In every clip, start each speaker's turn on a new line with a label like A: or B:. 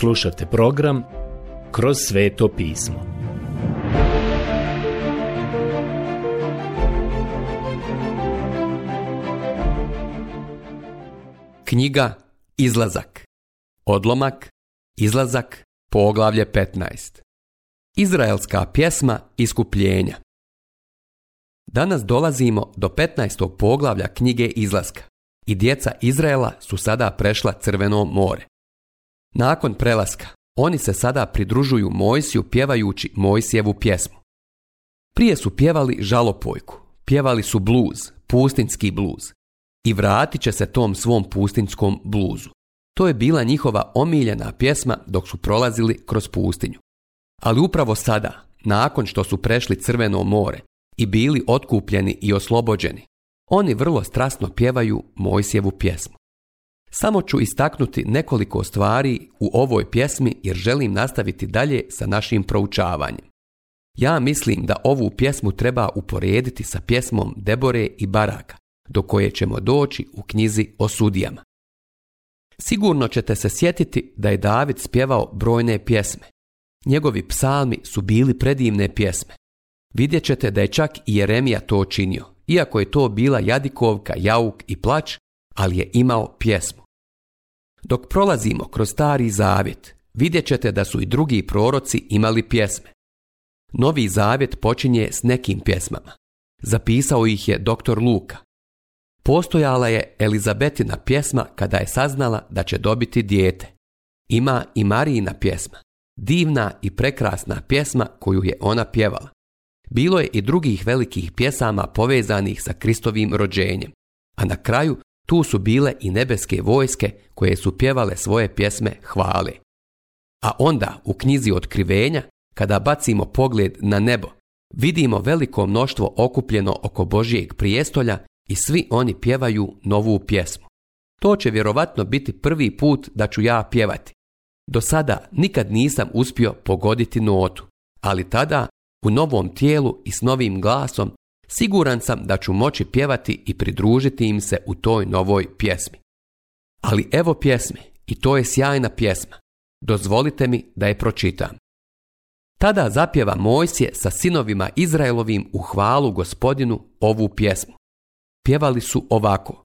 A: Slušajte program Kroz sveto pismo. Knjiga Izlazak Odlomak Izlazak Poglavlje 15 Izraelska pjesma Iskupljenja Danas dolazimo do 15. poglavlja knjige Izlaska i djeca Izraela su sada prešla Crveno more. Nakon prelaska, oni se sada pridružuju Mojsiju pjevajući Mojsijevu pjesmu. Prije su pjevali žalopojku, pjevali su bluz, pustinski bluz. I vratit će se tom svom pustinskom bluzu. To je bila njihova omiljena pjesma dok su prolazili kroz pustinju. Ali upravo sada, nakon što su prešli Crveno more i bili otkupljeni i oslobođeni, oni vrlo strasno pjevaju Mojsijevu pjesmu. Samo ću istaknuti nekoliko stvari u ovoj pjesmi jer želim nastaviti dalje sa našim proučavanjem. Ja mislim da ovu pjesmu treba uporediti sa pjesmom Debore i Baraka, do koje ćemo doći u knjizi o sudijama. Sigurno ćete se sjetiti da je David spjevao brojne pjesme. Njegovi psalmi su bili predivne pjesme. Vidjet ćete da je čak i Jeremija to činio, iako je to bila jadikovka, jauk i plač, ali je imao pjesmu. Dok prolazimo kroz stari zavjet, vidjet ćete da su i drugi proroci imali pjesme. Novi zavjet počinje s nekim pjesmama. Zapisao ih je dr. Luka. Postojala je Elizabetina pjesma kada je saznala da će dobiti dijete. Ima i Marijina pjesma, divna i prekrasna pjesma koju je ona pjevala. Bilo je i drugih velikih pjesama povezanih sa Kristovim rođenjem, a na kraju tu su bile i nebeske vojske koje su pjevale svoje pjesme hvale. A onda u knjizi Otkrivenja, kada bacimo pogled na nebo, vidimo veliko mnoštvo okupljeno oko Božijeg prijestolja i svi oni pjevaju novu pjesmu. To će vjerovatno biti prvi put da ću ja pjevati. Do sada nikad nisam uspio pogoditi notu, ali tada u novom tijelu i s novim glasom Siguran sam da ću moći pjevati i pridružiti im se u toj novoj pjesmi. Ali evo pjesme, i to je sjajna pjesma. Dozvolite mi da je pročitam. Tada zapjeva Mojsije sa sinovima Izraelovim u hvalu gospodinu ovu pjesmu. Pjevali su ovako.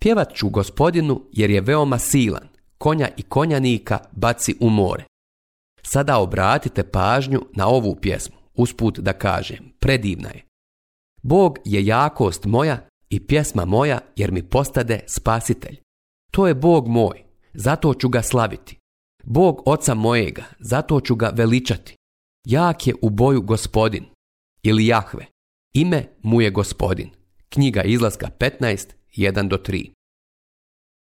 A: Pjevat ću gospodinu jer je veoma silan, konja i konjanika baci u more. Sada obratite pažnju na ovu pjesmu, usput da kažem, predivna je. Bog je jakost moja i pjesma moja jer mi postade spasitelj. To je Bog moj, zato ću ga slaviti. Bog oca mojega, zato ću ga veličati. Jak je u boju gospodin, ili Jahve. Ime mu je gospodin. Knjiga izlaska 15, 1 do 3.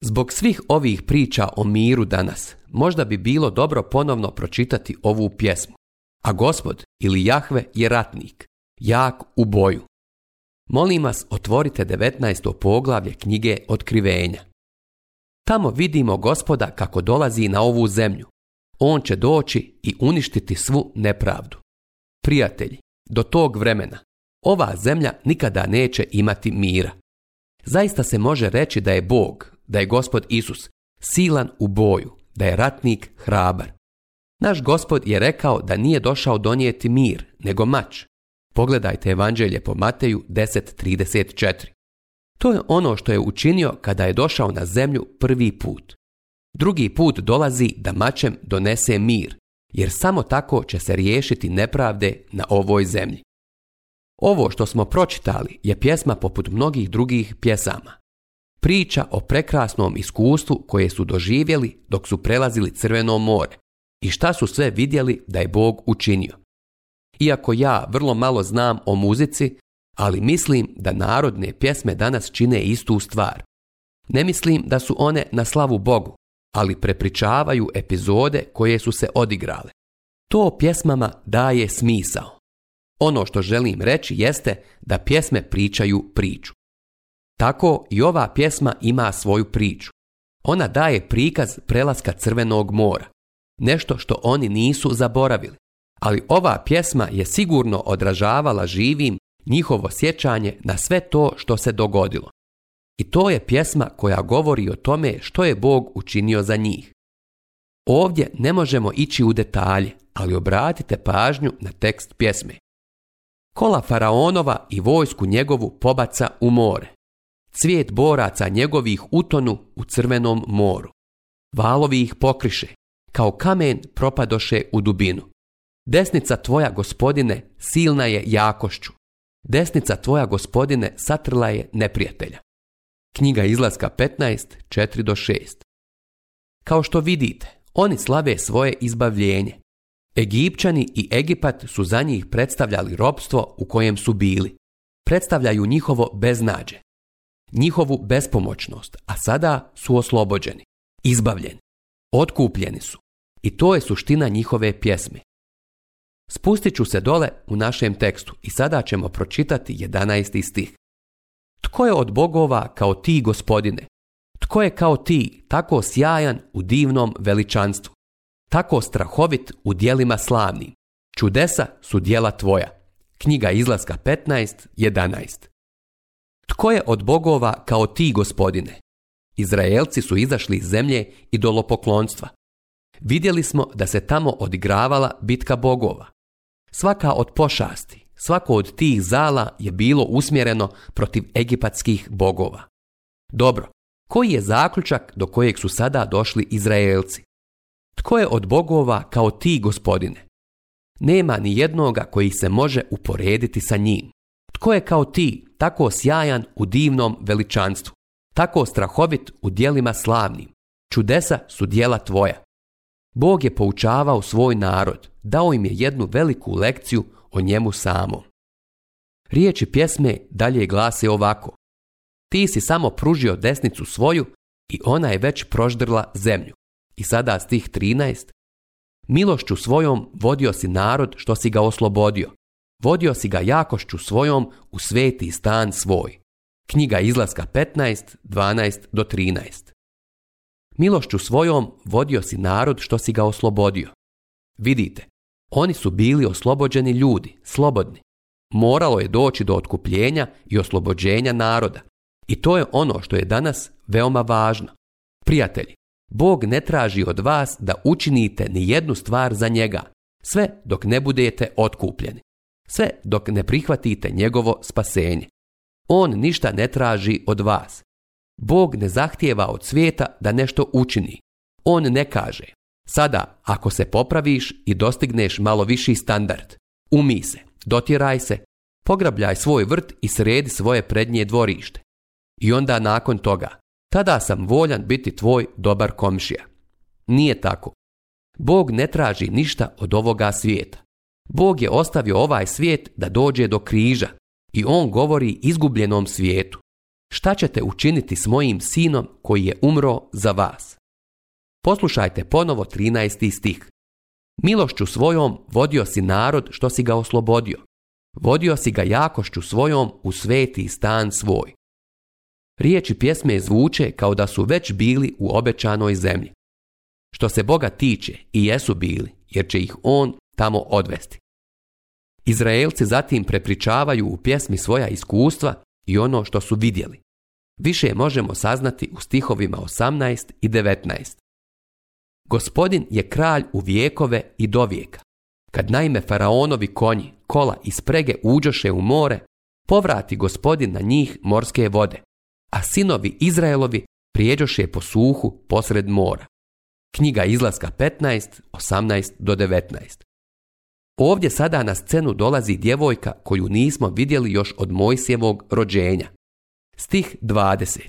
A: Zbog svih ovih priča o miru danas, možda bi bilo dobro ponovno pročitati ovu pjesmu. A gospod ili Jahve je ratnik, jak u boju. Molim vas, otvorite 19. poglavlje knjige Otkrivenja. Tamo vidimo gospoda kako dolazi na ovu zemlju. On će doći i uništiti svu nepravdu. Prijatelji, do tog vremena ova zemlja nikada neće imati mira. Zaista se može reći da je Bog, da je gospod Isus, silan u boju, da je ratnik hrabar. Naš gospod je rekao da nije došao donijeti mir, nego mač. Pogledajte evanđelje po Mateju 10.34. To je ono što je učinio kada je došao na zemlju prvi put. Drugi put dolazi da mačem donese mir, jer samo tako će se riješiti nepravde na ovoj zemlji. Ovo što smo pročitali je pjesma poput mnogih drugih pjesama. Priča o prekrasnom iskustvu koje su doživjeli dok su prelazili Crveno more i šta su sve vidjeli da je Bog učinio. Iako ja vrlo malo znam o muzici, ali mislim da narodne pjesme danas čine istu stvar. Ne mislim da su one na slavu Bogu, ali prepričavaju epizode koje su se odigrale. To pjesmama daje smisao. Ono što želim reći jeste da pjesme pričaju priču. Tako i ova pjesma ima svoju priču. Ona daje prikaz prelaska Crvenog mora, nešto što oni nisu zaboravili ali ova pjesma je sigurno odražavala živim njihovo sjećanje na sve to što se dogodilo. I to je pjesma koja govori o tome što je Bog učinio za njih. Ovdje ne možemo ići u detalje, ali obratite pažnju na tekst pjesme. Kola faraonova i vojsku njegovu pobaca u more. Cvijet boraca njegovih utonu u crvenom moru. Valovi ih pokriše, kao kamen propadoše u dubinu. Desnica tvoja gospodine silna je jakošću. Desnica tvoja gospodine satrla je neprijatelja. Knjiga izlaska 15, do 6. Kao što vidite, oni slave svoje izbavljenje. Egipćani i Egipat su za njih predstavljali robstvo u kojem su bili. Predstavljaju njihovo beznađe, njihovu bespomoćnost, a sada su oslobođeni, izbavljeni, otkupljeni su. I to je suština njihove pjesme. Spustit ću se dole u našem tekstu i sada ćemo pročitati 11. stih. Tko je od bogova kao ti, gospodine? Tko je kao ti, tako sjajan u divnom veličanstvu? Tako strahovit u dijelima slavnim? Čudesa su dijela tvoja. Knjiga izlaska 15.11. Tko je od bogova kao ti, gospodine? Izraelci su izašli iz zemlje idolopoklonstva. Vidjeli smo da se tamo odigravala bitka bogova. Svaka od pošasti, svako od tih zala je bilo usmjereno protiv egipatskih bogova. Dobro, koji je zaključak do kojeg su sada došli Izraelci? Tko je od bogova kao ti, gospodine? Nema ni jednoga koji se može uporediti sa njim. Tko je kao ti, tako sjajan u divnom veličanstvu, tako strahovit u dijelima slavnim? Čudesa su dijela tvoja. Bog je poučavao svoj narod, dao im je jednu veliku lekciju o njemu samom. Riječi pjesme dalje glase ovako. Ti si samo pružio desnicu svoju i ona je već proždrla zemlju. I sada stih 13. Milošću svojom vodio si narod što si ga oslobodio. Vodio si ga jakošću svojom u sveti stan svoj. Knjiga izlaska 15, 12 do 13 milošću svojom vodio si narod što si ga oslobodio. Vidite, oni su bili oslobođeni ljudi, slobodni. Moralo je doći do otkupljenja i oslobođenja naroda. I to je ono što je danas veoma važno. Prijatelji, Bog ne traži od vas da učinite ni jednu stvar za njega, sve dok ne budete otkupljeni, sve dok ne prihvatite njegovo spasenje. On ništa ne traži od vas, Bog ne zahtijeva od svijeta da nešto učini. On ne kaže, sada ako se popraviš i dostigneš malo viši standard, umi se, dotjeraj se, pograbljaj svoj vrt i sredi svoje prednje dvorište. I onda nakon toga, tada sam voljan biti tvoj dobar komšija. Nije tako. Bog ne traži ništa od ovoga svijeta. Bog je ostavio ovaj svijet da dođe do križa i on govori izgubljenom svijetu šta ćete učiniti s mojim sinom koji je umro za vas? Poslušajte ponovo 13. stih. Milošću svojom vodio si narod što si ga oslobodio. Vodio si ga jakošću svojom u sveti stan svoj. Riječi pjesme zvuče kao da su već bili u obećanoj zemlji. Što se Boga tiče, i jesu bili, jer će ih On tamo odvesti. Izraelci zatim prepričavaju u pjesmi svoja iskustva i ono što su vidjeli. Više možemo saznati u stihovima 18 i 19. Gospodin je kralj u vijekove i do vijeka. Kad naime faraonovi konji, kola i sprege uđoše u more, povrati gospodin na njih morske vode, a sinovi Izraelovi prijeđoše po suhu posred mora. Knjiga izlaska 15, 18 do 19. Ovdje sada na scenu dolazi djevojka koju nismo vidjeli još od Mojsijevog rođenja. Stih 20.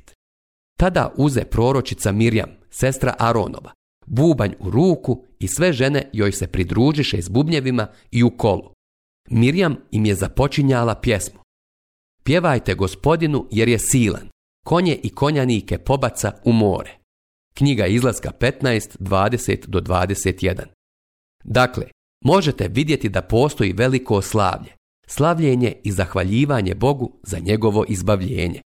A: Tada uze proročica Mirjam, sestra Aronova, bubanj u ruku i sve žene joj se pridružiše s bubnjevima i u kolu. Mirjam im je započinjala pjesmu. Pjevajte gospodinu jer je silan, konje i konjanike pobaca u more. Knjiga izlaska 15, 20 do 21. Dakle, možete vidjeti da postoji veliko slavlje, slavljenje i zahvaljivanje Bogu za njegovo izbavljenje.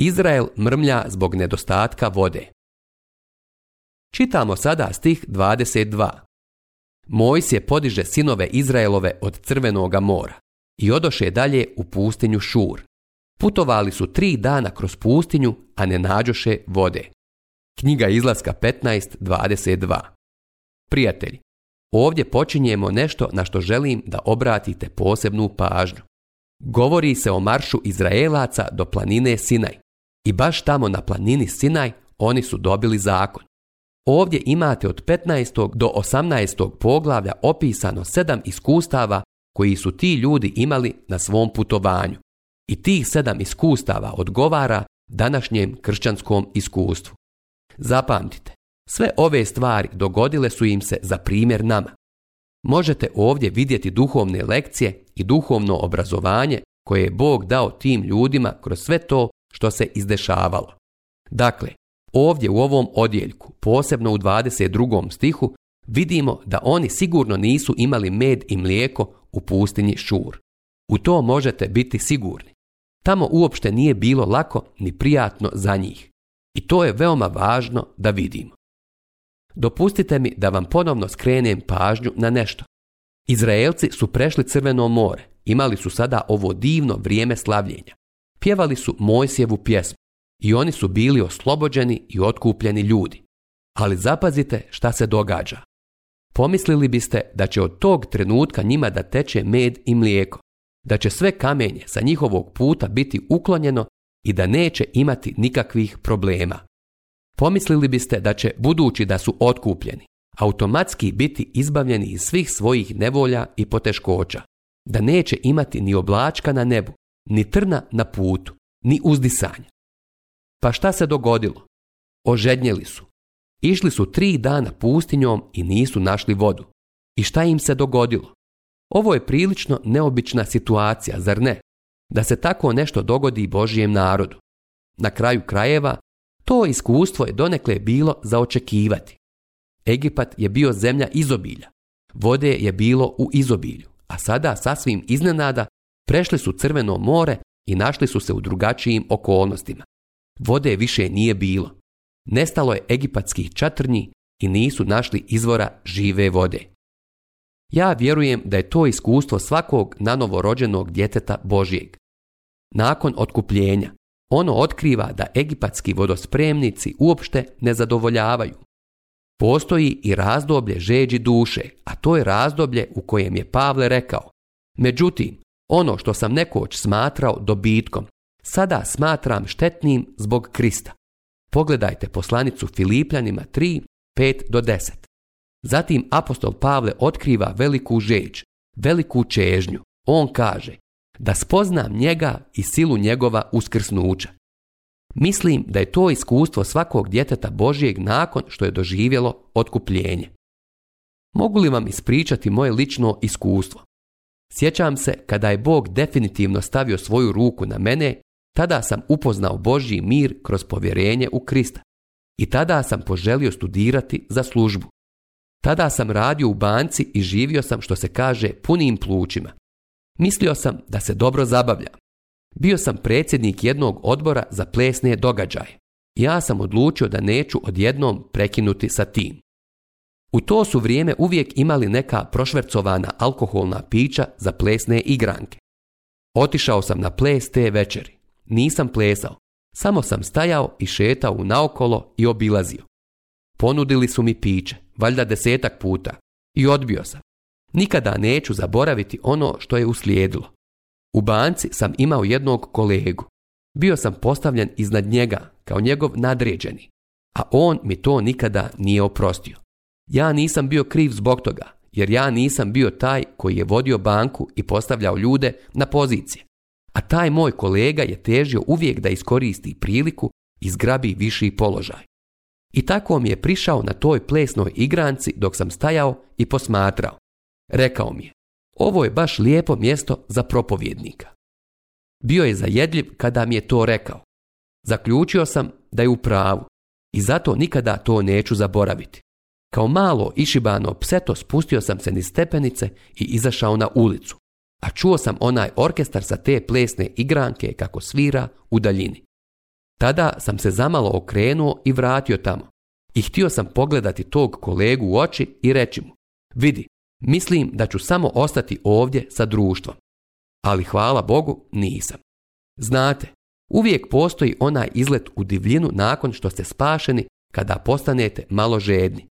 A: Izrael mrmlja zbog nedostatka vode. Čitamo sada stih 22. Mojsije podiže sinove Izraelove od Crvenoga mora i odoše dalje u pustinju Šur. Putovali su tri dana kroz pustinju, a ne nađoše vode. Knjiga izlaska 15.22 Prijatelji, Ovdje počinjemo nešto na što želim da obratite posebnu pažnju. Govori se o maršu Izraelaca do planine Sinaj. I baš tamo na planini Sinaj oni su dobili zakon. Ovdje imate od 15. do 18. poglavlja opisano sedam iskustava koji su ti ljudi imali na svom putovanju. I tih sedam iskustava odgovara današnjem kršćanskom iskustvu. Zapamtite, sve ove stvari dogodile su im se za primjer nama. Možete ovdje vidjeti duhovne lekcije i duhovno obrazovanje koje je Bog dao tim ljudima kroz sve to što se izdešavalo. Dakle, ovdje u ovom odjeljku, posebno u 22. stihu, vidimo da oni sigurno nisu imali med i mlijeko u pustinji Šur. U to možete biti sigurni. Tamo uopšte nije bilo lako ni prijatno za njih. I to je veoma važno da vidimo. Dopustite mi da vam ponovno skrenem pažnju na nešto. Izraelci su prešli Crveno more, imali su sada ovo divno vrijeme slavljenja. Pjevali su Mojsijevu pjesmu i oni su bili oslobođeni i otkupljeni ljudi. Ali zapazite šta se događa. Pomislili biste da će od tog trenutka njima da teče med i mlijeko, da će sve kamenje sa njihovog puta biti uklonjeno i da neće imati nikakvih problema. Pomislili biste da će, budući da su otkupljeni, automatski biti izbavljeni iz svih svojih nevolja i poteškoća, da neće imati ni oblačka na nebu, ni trna na putu, ni uzdisanja. Pa šta se dogodilo? Ožednjeli su. Išli su tri dana pustinjom i nisu našli vodu. I šta im se dogodilo? Ovo je prilično neobična situacija, zar ne? Da se tako nešto dogodi Božijem narodu. Na kraju krajeva to iskustvo je donekle bilo za očekivati. Egipat je bio zemlja izobilja. Vode je bilo u izobilju, a sada sasvim iznenada prešli su Crveno more i našli su se u drugačijim okolnostima. Vode više nije bilo. Nestalo je egipatskih čatrnji i nisu našli izvora žive vode. Ja vjerujem da je to iskustvo svakog nanovorođenog djeteta Božijeg. Nakon otkupljenja, ono otkriva da egipatski vodospremnici uopšte ne zadovoljavaju. Postoji i razdoblje žeđi duše, a to je razdoblje u kojem je Pavle rekao. Međutim, ono što sam nekoć smatrao dobitkom, sada smatram štetnim zbog Krista. Pogledajte poslanicu Filipljanima 3, 5 do 10. Zatim apostol Pavle otkriva veliku žeđ, veliku čežnju. On kaže, da spoznam njega i silu njegova uskrsnuća. Mislim da je to iskustvo svakog djeteta Božijeg nakon što je doživjelo otkupljenje. Mogu li vam ispričati moje lično iskustvo? Sjećam se kada je Bog definitivno stavio svoju ruku na mene, tada sam upoznao Božji mir kroz povjerenje u Krista. I tada sam poželio studirati za službu. Tada sam radio u banci i živio sam što se kaže punim plućima. Mislio sam da se dobro zabavlja. Bio sam predsjednik jednog odbora za plesne događaje. Ja sam odlučio da neću odjednom prekinuti sa tim. U to su vrijeme uvijek imali neka prošvercovana alkoholna pića za plesne igranke. Otišao sam na ples te večeri. Nisam plesao. Samo sam stajao i šetao u naokolo i obilazio. Ponudili su mi piće, valjda desetak puta. I odbio sam. Nikada neću zaboraviti ono što je uslijedilo. U banci sam imao jednog kolegu. Bio sam postavljen iznad njega kao njegov nadređeni, a on mi to nikada nije oprostio. Ja nisam bio kriv zbog toga, jer ja nisam bio taj koji je vodio banku i postavljao ljude na pozicije. A taj moj kolega je težio uvijek da iskoristi priliku i zgrabi viši položaj. I tako mi je prišao na toj plesnoj igranci dok sam stajao i posmatrao, Rekao mi je, ovo je baš lijepo mjesto za propovjednika. Bio je zajedljiv kada mi je to rekao. Zaključio sam da je u pravu i zato nikada to neću zaboraviti. Kao malo išibano pseto spustio sam se niz stepenice i izašao na ulicu, a čuo sam onaj orkestar sa te plesne igranke kako svira u daljini. Tada sam se zamalo okrenuo i vratio tamo i htio sam pogledati tog kolegu u oči i reći mu, vidi, Mislim da ću samo ostati ovdje sa društvom. Ali hvala Bogu nisam. Znate, uvijek postoji onaj izlet u divljinu nakon što ste spašeni kada postanete malo žedni.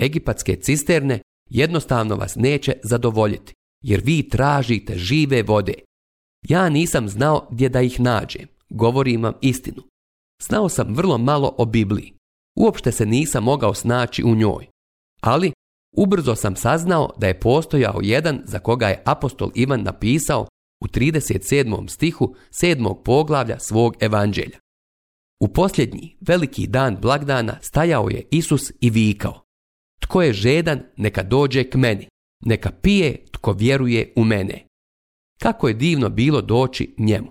A: Egipatske cisterne jednostavno vas neće zadovoljiti, jer vi tražite žive vode. Ja nisam znao gdje da ih nađem, govorim vam istinu. Znao sam vrlo malo o Bibliji. Uopšte se nisam mogao snaći u njoj. Ali Ubrzo sam saznao da je postojao jedan za koga je apostol Ivan napisao u 37. stihu 7. poglavlja svog evanđelja. U posljednji veliki dan blagdana stajao je Isus i vikao Tko je žedan neka dođe k meni, neka pije tko vjeruje u mene. Kako je divno bilo doći njemu.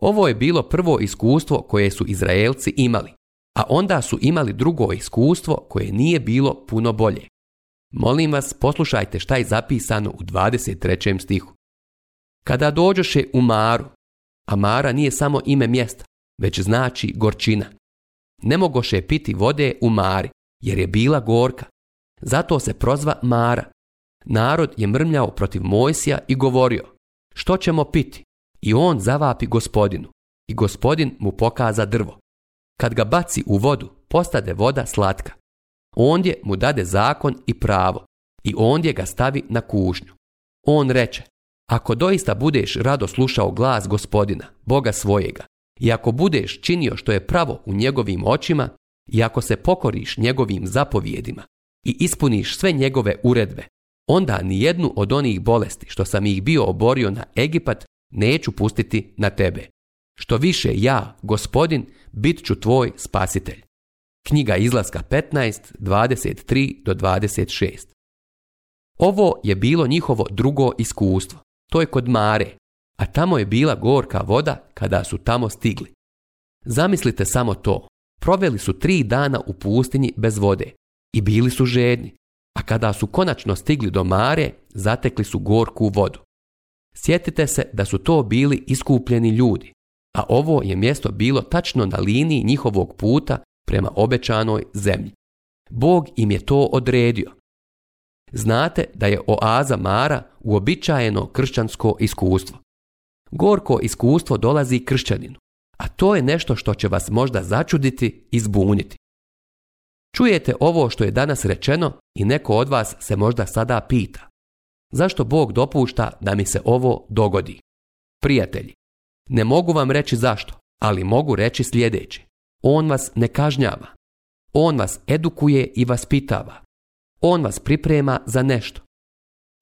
A: Ovo je bilo prvo iskustvo koje su Izraelci imali, a onda su imali drugo iskustvo koje nije bilo puno bolje. Molim vas, poslušajte šta je zapisano u 23. stihu. Kada dođoše u Maru, a Mara nije samo ime mjesta, već znači gorčina. Ne mogoše piti vode u Mari, jer je bila gorka. Zato se prozva Mara. Narod je mrmljao protiv Mojsija i govorio, što ćemo piti? I on zavapi gospodinu. I gospodin mu pokaza drvo. Kad ga baci u vodu, postade voda slatka. Ondje mu dade zakon i pravo i ondje ga stavi na kužnju. On reče, ako doista budeš rado slušao glas gospodina, Boga svojega, i ako budeš činio što je pravo u njegovim očima, i ako se pokoriš njegovim zapovjedima i ispuniš sve njegove uredbe, onda ni jednu od onih bolesti što sam ih bio oborio na Egipat neću pustiti na tebe. Što više ja, gospodin, bit ću tvoj spasitelj. Knjiga izlaska 15, 23 do 26. Ovo je bilo njihovo drugo iskustvo. To je kod Mare, a tamo je bila gorka voda kada su tamo stigli. Zamislite samo to. Proveli su tri dana u pustinji bez vode i bili su žedni, a kada su konačno stigli do Mare, zatekli su gorku vodu. Sjetite se da su to bili iskupljeni ljudi, a ovo je mjesto bilo tačno na liniji njihovog puta prema obećanoj zemlji. Bog im je to odredio. Znate da je oaza Mara uobičajeno kršćansko iskustvo. Gorko iskustvo dolazi kršćaninu, a to je nešto što će vas možda začuditi i zbuniti. Čujete ovo što je danas rečeno i neko od vas se možda sada pita. Zašto Bog dopušta da mi se ovo dogodi? Prijatelji, ne mogu vam reći zašto, ali mogu reći sljedeće. On vas ne kažnjava. On vas edukuje i vaspitava. On vas priprema za nešto.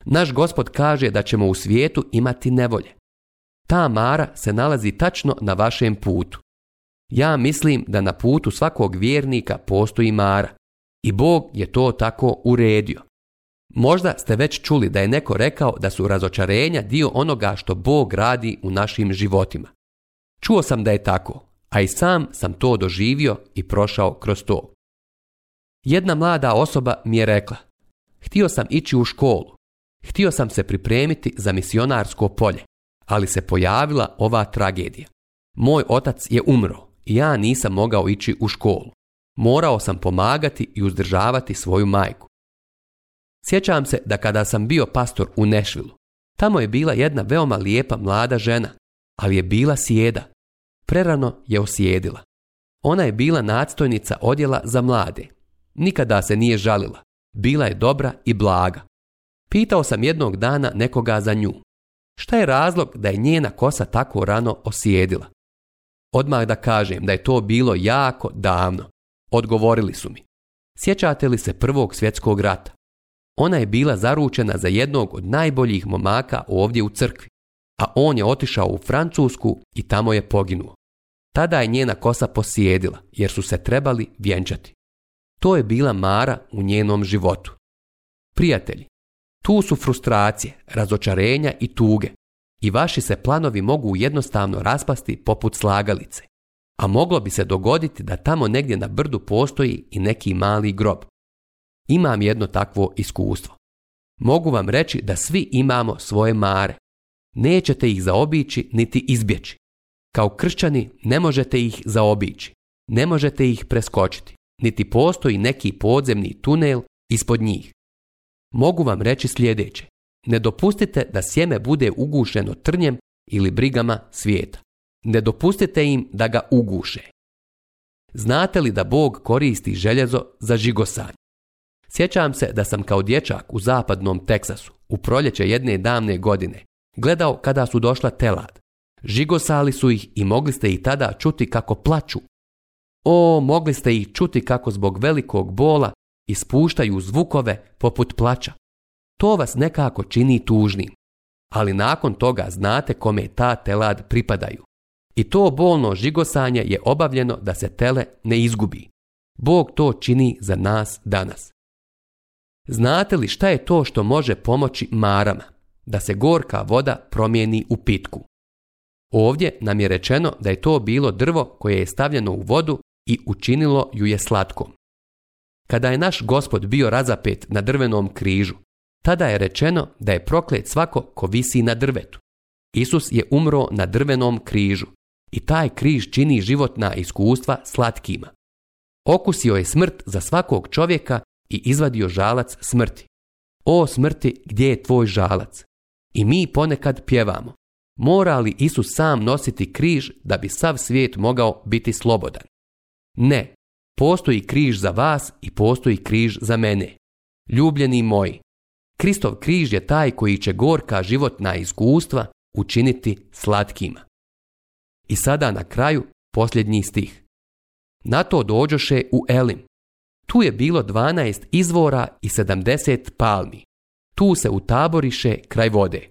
A: Naš gospod kaže da ćemo u svijetu imati nevolje. Ta mara se nalazi tačno na vašem putu. Ja mislim da na putu svakog vjernika postoji mara. I Bog je to tako uredio. Možda ste već čuli da je neko rekao da su razočarenja dio onoga što Bog radi u našim životima. Čuo sam da je tako, a i sam sam to doživio i prošao kroz to. Jedna mlada osoba mi je rekla, htio sam ići u školu, htio sam se pripremiti za misionarsko polje, ali se pojavila ova tragedija. Moj otac je umro i ja nisam mogao ići u školu. Morao sam pomagati i uzdržavati svoju majku. Sjećam se da kada sam bio pastor u Nešvilu, tamo je bila jedna veoma lijepa mlada žena, ali je bila sjeda prerano je osjedila. Ona je bila nadstojnica odjela za mlade. Nikada se nije žalila. Bila je dobra i blaga. Pitao sam jednog dana nekoga za nju. Šta je razlog da je njena kosa tako rano osjedila? Odmah da kažem da je to bilo jako davno. Odgovorili su mi. Sjećate li se prvog svjetskog rata? Ona je bila zaručena za jednog od najboljih momaka ovdje u crkvi, a on je otišao u Francusku i tamo je poginuo. Tada je njena kosa posjedila jer su se trebali vjenčati. To je bila Mara u njenom životu. Prijatelji, tu su frustracije, razočarenja i tuge i vaši se planovi mogu jednostavno raspasti poput slagalice. A moglo bi se dogoditi da tamo negdje na brdu postoji i neki mali grob. Imam jedno takvo iskustvo. Mogu vam reći da svi imamo svoje mare. Nećete ih zaobići niti izbjeći. Kao kršćani ne možete ih zaobići, ne možete ih preskočiti, niti postoji neki podzemni tunel ispod njih. Mogu vam reći sljedeće. Ne dopustite da sjeme bude ugušeno trnjem ili brigama svijeta. Ne dopustite im da ga uguše. Znate li da Bog koristi željezo za žigosanje? Sjećam se da sam kao dječak u zapadnom Teksasu u proljeće jedne davne godine gledao kada su došla telad Žigosali su ih i mogli ste ih tada čuti kako plaču. O, mogli ste ih čuti kako zbog velikog bola ispuštaju zvukove poput plaća. To vas nekako čini tužnim, ali nakon toga znate kome ta telad pripadaju. I to bolno žigosanje je obavljeno da se tele ne izgubi. Bog to čini za nas danas. Znate li šta je to što može pomoći marama? Da se gorka voda promijeni u pitku. Ovdje nam je rečeno da je to bilo drvo koje je stavljeno u vodu i učinilo ju je slatkom. Kada je naš gospod bio razapet na drvenom križu, tada je rečeno da je proklet svako ko visi na drvetu. Isus je umro na drvenom križu i taj križ čini životna iskustva slatkima. Okusio je smrt za svakog čovjeka i izvadio žalac smrti. O smrti, gdje je tvoj žalac? I mi ponekad pjevamo. Mora li Isus sam nositi križ da bi sav svijet mogao biti slobodan? Ne, postoji križ za vas i postoji križ za mene. Ljubljeni moji, Kristov križ je taj koji će gorka životna iskustva učiniti slatkima. I sada na kraju posljednji stih. Na to dođoše u Elim. Tu je bilo 12 izvora i 70 palmi. Tu se utaboriše kraj vode.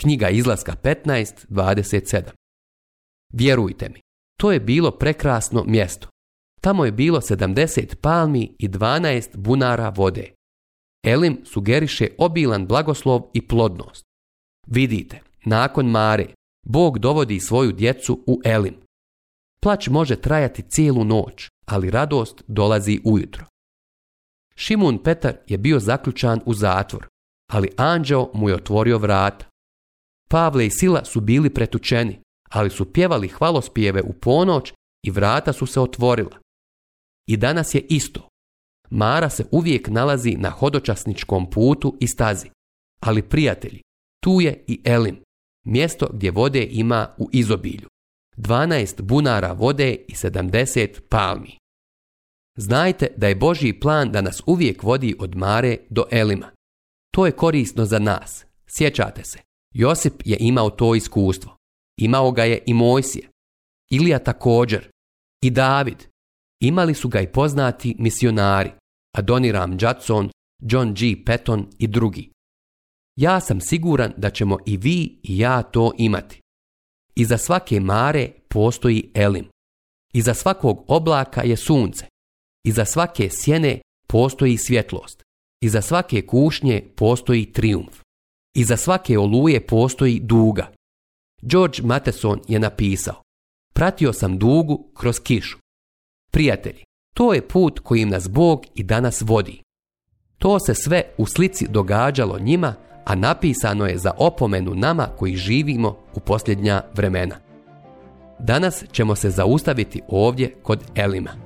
A: Knjiga izlaska 15.27. Vjerujte mi, to je bilo prekrasno mjesto. Tamo je bilo 70 palmi i 12 bunara vode. Elim sugeriše obilan blagoslov i plodnost. Vidite, nakon Mare, Bog dovodi svoju djecu u Elim. Plać može trajati cijelu noć, ali radost dolazi ujutro. Šimun Petar je bio zaključan u zatvor, ali anđeo mu je otvorio vrata. Pavle i Sila su bili pretučeni, ali su pjevali hvalospjeve u ponoć i vrata su se otvorila. I danas je isto. Mara se uvijek nalazi na hodočasničkom putu i stazi. Ali prijatelji, tu je i Elim, mjesto gdje vode ima u izobilju. 12 bunara vode i 70 palmi. Znajte da je Božji plan da nas uvijek vodi od Mare do Elima. To je korisno za nas. Sjećate se. Josip je imao to iskustvo. Imao ga je i Mojsije. Ilija također. I David. Imali su ga i poznati misionari. Adoniram Judson, John G. Patton i drugi. Ja sam siguran da ćemo i vi i ja to imati. Iza svake mare postoji Elim. Iza svakog oblaka je sunce. Iza svake sjene postoji svjetlost. Iza svake kušnje postoji triumf za svake oluje postoji duga. George Matheson je napisao Pratio sam dugu kroz kišu. Prijatelji, to je put kojim nas Bog i danas vodi. To se sve u slici događalo njima, a napisano je za opomenu nama koji živimo u posljednja vremena. Danas ćemo se zaustaviti ovdje kod Elima.